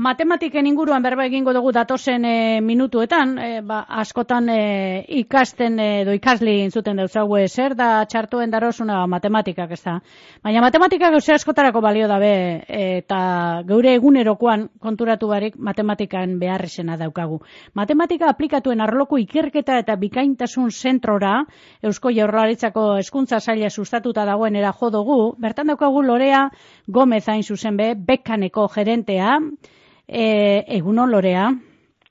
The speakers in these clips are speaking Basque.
matematiken inguruan berba egingo dugu datozen e, minutuetan, e, ba, askotan e, ikasten edo ikasli intzuten dauzau zer da txartuen darosuna matematikak ez da. Baina matematikak gauze askotarako balio dabe eta geure egunerokoan konturatu barik matematikan beharrizena daukagu. Matematika aplikatuen arloko ikerketa eta bikaintasun zentrora Eusko Jaurlaritzako hezkuntza saila sustatuta dagoenera jo dugu, bertan daukagu Lorea Gomez hain zuzen be, bekaneko gerentea, e, egunon lorea?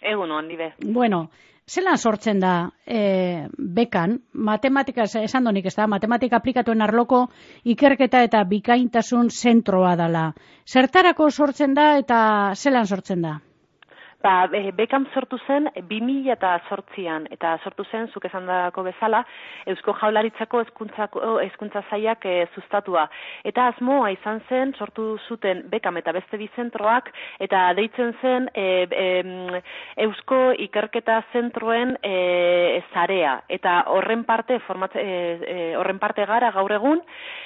Egunon, nibe. Bueno, zelan sortzen da e, bekan, matematika, esan donik ez da, matematika aplikatuen arloko ikerketa eta bikaintasun zentroa dela. Zertarako sortzen da eta zelan sortzen da? Ba, e, bekam sortu zen 2000 eta sortu zen, zuk esan dako bezala, Eusko Jaularitzako eskuntza zaiak e, sustatua. Eta asmoa izan zen, sortu zuten bekam eta beste bizentroak, eta deitzen zen e, e, Eusko ikerketa zentroen e, zarea. Eta horren parte, format, e, horren parte gara gaur egun,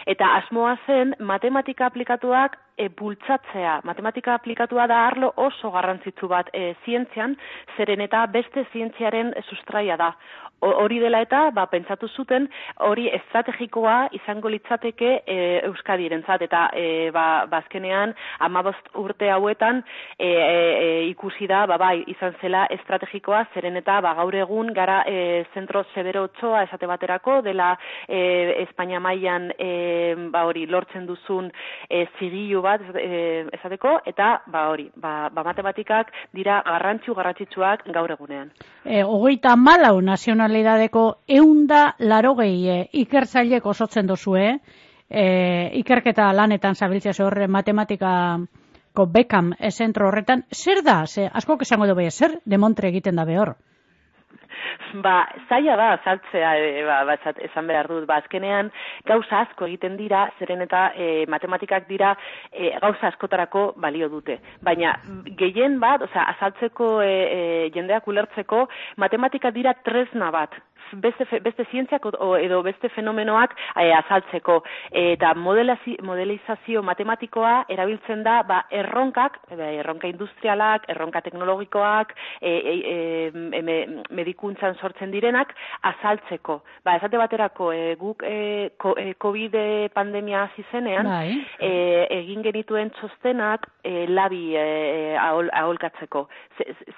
eta asmoa zen matematika aplikatuak e, bultzatzea. Matematika aplikatua da arlo oso garrantzitsu bat e, zientzian, zeren eta beste zientziaren sustraia da hori dela eta ba, pentsatu zuten hori estrategikoa izango litzateke e, Euskadirentzat eta e, ba, bazkenean ba, amabost urte hauetan e, e, ikusi da ba, bai, izan zela estrategikoa zeren eta ba, gaur egun gara e, zentro zebero txoa esate baterako dela e, Espainia mailan e, ba, hori lortzen duzun e, zigilu bat e, esateko eta ba, hori ba, ba, matematikak dira garrantzu garrantzitsuak gaur egunean. E, ogeita malau nazional nacionalidadeko eunda larogei e, ikertzailek osotzen dozue, e, ikerketa lanetan zabiltzea horre matematikako bekam esentro horretan, zer da, ze, asko esango du zer demontre egiten da behor? Ba, zaila da, saltzea, e, ba, ba, esan behar dut, ba, azkenean gauza asko egiten dira, zeren eta e, matematikak dira e, gauza askotarako balio dute. Baina, gehien bat, oza, azaltzeko e, e, jendeak ulertzeko, matematika dira tresna bat, beste, beste zientziak edo beste fenomenoak e, azaltzeko. eta modelizazio matematikoa erabiltzen da ba, erronkak, erronka industrialak, erronka teknologikoak, e, e, e, medikuntzan sortzen direnak, azaltzeko. Ba, esate baterako, e, guk e, COVID pandemia hasi zenean, bai. egin genituen txostenak e, labi e, aholkatzeko.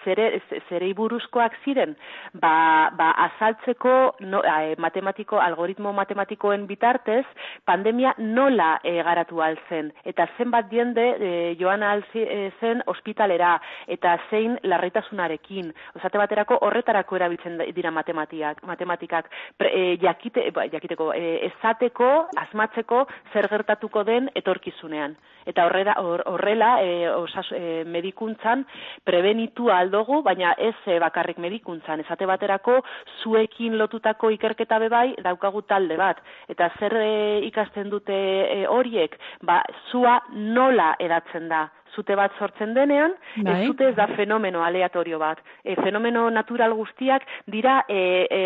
Zere, zere iburuzkoak ziren, ba, ba azaltzeko no, eh, matematiko, algoritmo matematikoen bitartez, pandemia nola e, garatu alzen. Eta zenbat diende e, joan alzen ospitalera, eta zein larritasunarekin. Osate baterako horretarako erabiltzen dira matematiak, matematikak. Pre, jakite, ba, jakiteko, e, ezateko, asmatzeko, zer gertatuko den etorkizunean. Eta horrela, horrela e, osas, e, medikuntzan, prebenitu aldogu, baina ez bakarrik medikuntzan. Ezate baterako, zuekin lotutako ikerketa bebai daukagu talde bat. Eta zer e, ikasten dute e, horiek, ba, zua nola edatzen da zute bat sortzen denean, ez bai. zute ez da fenomeno aleatorio bat. E, fenomeno natural guztiak dira e, e,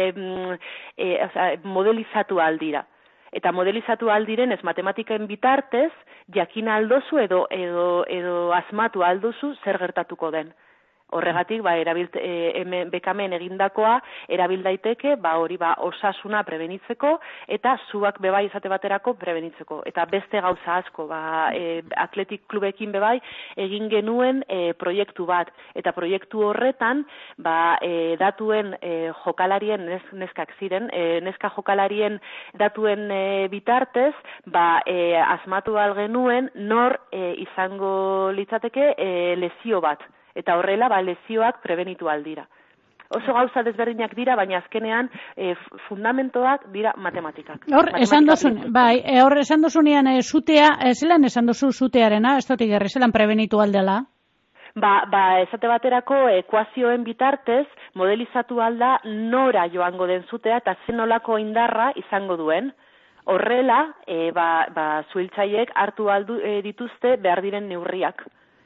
e, oza, modelizatu aldira. Eta modelizatu aldiren ez matematiken bitartez, jakina aldozu edo, edo, edo asmatu aldozu zer gertatuko den. Horregatik, ba, erabilt, e, hemen bekamen egindakoa, erabil daiteke, ba, hori ba, osasuna prebenitzeko, eta zuak bebai izate baterako prebenitzeko. Eta beste gauza asko, ba, e, atletik klubekin bebai, egin genuen e, proiektu bat. Eta proiektu horretan, ba, e, datuen e, jokalarien, neskak ziren, e, neska jokalarien datuen e, bitartez, ba, e, asmatu algenuen, nor e, izango litzateke e, lezio bat eta horrela ba lezioak prebenitu aldira. Oso gauza desberdinak dira, baina azkenean e, fundamentoak dira matematikak. Hor, esan dozun, bai, e, hor esan dozunean e, zutea, e, zelan esan dozu zutearena, ez dut igerri, zelan prebenitu aldela? Ba, ba, esate baterako ekuazioen bitartez, modelizatu alda nora joango den zutea eta zenolako indarra izango duen. Horrela, e, ba, ba, zuiltzaiek hartu aldu e, dituzte behar diren neurriak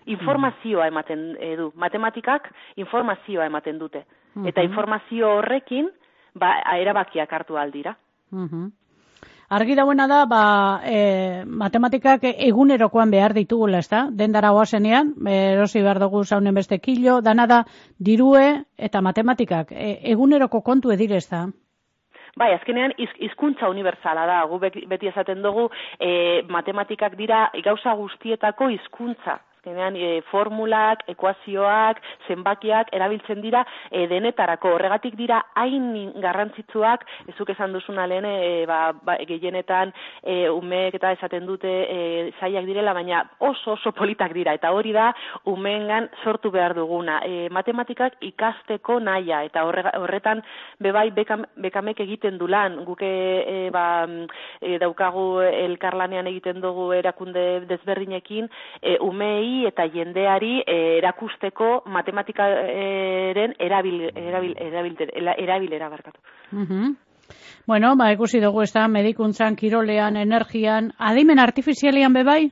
informazioa ematen e, du. Matematikak informazioa ematen dute. Eta informazio horrekin, ba, erabakiak hartu aldira. argi dauena da, ba, e, matematikak egunerokoan behar ditugula, ez da? Dendara hoazenean, erosi behar dugu zaunen beste kilo, dana da, dirue eta matematikak, e, eguneroko kontu edire, ez da? Bai, azkenean hizkuntza unibertsala da. Gu beti esaten dugu e, matematikak dira gauza guztietako hizkuntza azkenean e, formulak, ekuazioak, zenbakiak erabiltzen dira e, denetarako. Horregatik dira hain garrantzitsuak, ezuk esan duzuna lehen, e, ba, ba, gehienetan e, umeek eta esaten dute e, zaiak direla, baina oso oso politak dira, eta hori da umeengan sortu behar duguna. E, matematikak ikasteko naia, eta horretan bebai bekam, bekamek egiten du lan, guke e, ba, e, daukagu elkarlanean egiten dugu erakunde desberdinekin, e, umei eta jendeari eh, erakusteko matematikaren erabil, erabil, erabil, erabilera barkatu. Bueno, ba, ikusi dugu ez da, medikuntzan, kirolean, energian, adimen artifizialian bebai?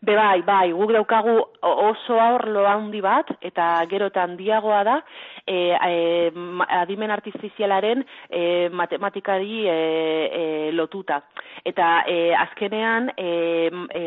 Be bai, bai, guk daukagu oso aurlo handi bat, eta gero eta handiagoa da, e, e, adimen artifizialaren e, matematikari e, e, lotuta. Eta e, azkenean, e, e,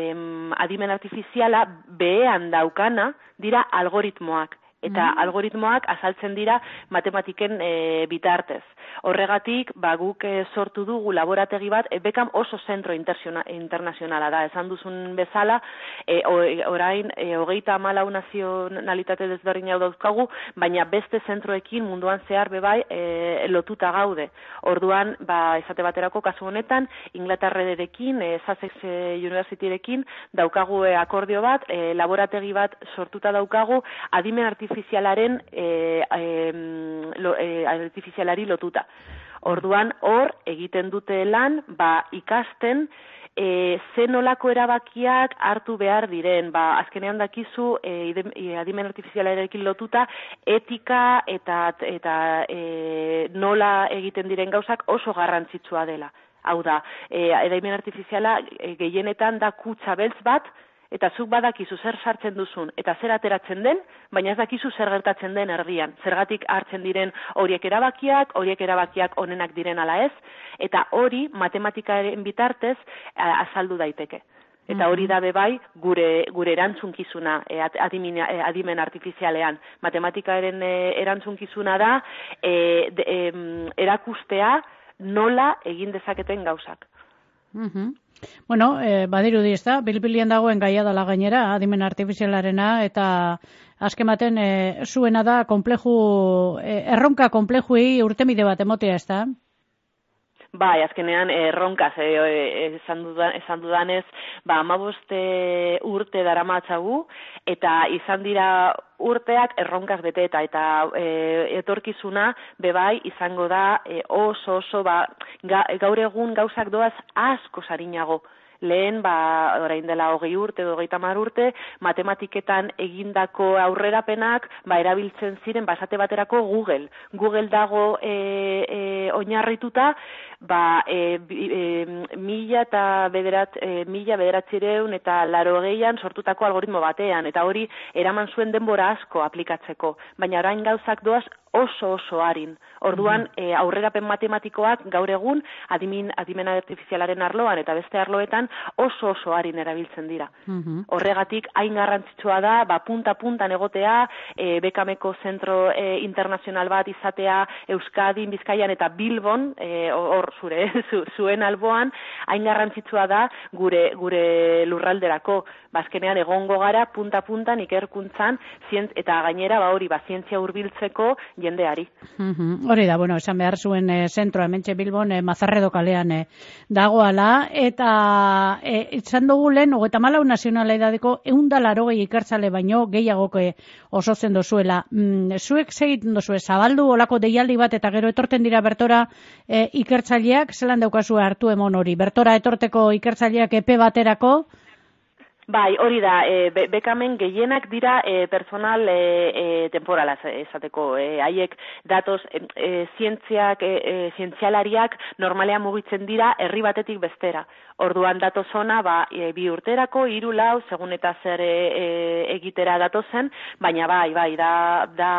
adimen artifiziala behean daukana dira algoritmoak eta mm. algoritmoak azaltzen dira matematiken e, bitartez. Horregatik, ba, guk e, sortu dugu laborategi bat, e, bekam oso zentro internazionala da, esan duzun bezala, e, orain, e, hogeita amalau nazionalitate desberdin hau dauzkagu, baina beste zentroekin munduan zehar bebai e, lotuta gaude. Orduan, ba, esate baterako kasu honetan, Inglaterrerekin, e, Sussex Universityrekin, daukagu e, akordio bat, e, laborategi bat sortuta daukagu, adimen artifizialen artifizialaren e, e, lo, e, artifizialari lotuta. Orduan hor egiten dute lan ba ikasten e, zenolako erabakiak hartu behar diren. Ba, azkenean dakizu e, adimen artifizialarekin lotuta etika eta eta e, nola egiten diren gauzak oso garrantzitsua dela. Hau da, e, adimen artifiziala e, gehienetan da kutsa beltz bat, eta zuk badakizu zer sartzen duzun eta zer ateratzen den, baina ez dakizu zer gertatzen den erdian. Zergatik hartzen diren horiek erabakiak, horiek erabakiak onenak diren ala ez, eta hori matematikaren bitartez azaldu daiteke. Eta hori da bai gure, gure erantzunkizuna e, adimen, e, adimen artifizialean. Matematikaren e, erantzunkizuna da e, erakustea nola egin dezaketen gauzak. Mm Bueno, eh, badiru di, ez da, bilbilian dagoen gaia dala gainera, adimen artifizialarena, eta azkematen eh, zuena da, kompleju, eh, erronka komplejuei urtemide bat emotea, ez da? Bai, azkenean erronkaz e, esan, dudan, esan dudanez, ba, amaboste urte dara matzagu, eta izan dira urteak erronkaz bete eta eta e, etorkizuna bebai izango da e, oso oso ba, gaur egun gauzak doaz asko sarinago lehen, ba, orain dela hogei urte, hogei tamar urte, matematiketan egindako aurrerapenak, ba, erabiltzen ziren, basate baterako Google. Google dago e, e, oinarrituta, ba, e, e, mila eta bederat, e, mila bederatzireun eta laro geian sortutako algoritmo batean, eta hori eraman zuen denbora asko aplikatzeko, baina orain gauzak doaz oso oso harin. Orduan, mm aurrerapen matematikoak gaur egun adimin, adimen artifizialaren arloan eta beste arloetan oso oso harin erabiltzen dira. Mhm. Horregatik, hain garrantzitsua da, ba, punta-punta negotea, e, bekameko zentro e, internazional bat izatea Euskadin, Bizkaian eta Bilbon, e, zure, zuen alboan, hain garrantzitsua da gure, gure lurralderako. Bazkenean egongo gara, punta-puntan, ikerkuntzan, zientz, eta gainera, ba, hori, ba, zientzia hurbiltzeko jendeari. Hori da, bueno, esan behar zuen e, zentroa, mentxe Bilbon, e, mazarredo kalean e, dagoala, eta e, itzan dugu lehen, ogeta malau nazionala edadeko, eundalaro gehi ikertzale baino, gehiagoke oso zen dozuela. Mm, zuek segiten dozue, zabaldu olako deialdi bat, eta gero etorten dira bertora e, ikertzaileak, zelan daukazu hartu emon hori, bertora etorteko ikertzaileak epe baterako, Bai, hori da, e, bekamen gehienak dira e, personal e, e, temporala esateko, e, haiek datos e, zientziak, e, e, zientzialariak normalean mugitzen dira herri batetik bestera. Orduan dato zona, ba, e, bi urterako, hiru lau, segun eta zer e, e, egitera datozen, baina bai, bai, da, da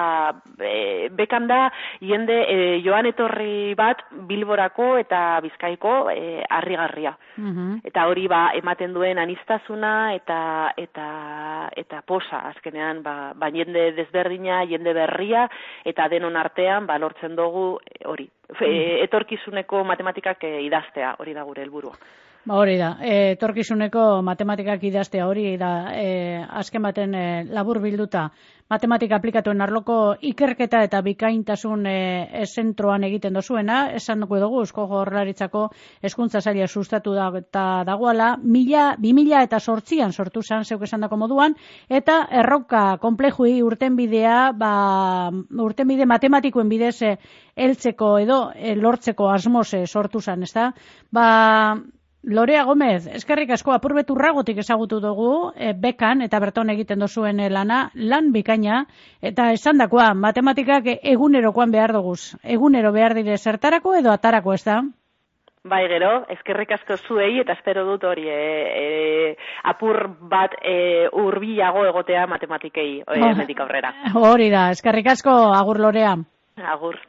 e, bekan da, jende e, joan etorri bat bilborako eta bizkaiko e, harrigarria. Mm Eta hori ba, ematen duen anistazuna eta eta eta posa azkenean ba, ba jende desberdina, jende berria eta denon artean ba lortzen dugu hori. Mm etorkizuneko matematikak e, idaztea, hori da gure helburua. Ba hori da, e, torkizuneko matematikak idaztea hori da, e, azken baten e, labur bilduta, matematika aplikatuen arloko ikerketa eta bikaintasun e, zentroan egiten dozuena, esan dugu dugu, esko jorlaritzako eskuntza zaila sustatu da, eta dagoala, mila, bi mila eta sortzian sortu zan, zeuk esan dako moduan, eta erroka komplejui urten bidea, ba, urten bide matematikoen bidez, e, eltzeko edo, e, lortzeko asmose sortu zan, ez da? Ba, Lorea Gomez, eskerrik asko apurbeturragotik ezagutu dugu, e, bekan eta berton egiten dozuen lana, lan bikaina, eta esan dakoa, matematikak egunerokoan behar dugu, egunero behar dire zertarako edo atarako ez da? Bai, gero, eskerrik asko zuei eta espero dut hori e, e, apur bat e, urbilago egotea matematikei e, oh, aurrera. Hori da, eskerrik asko, agur Lorea. Agur.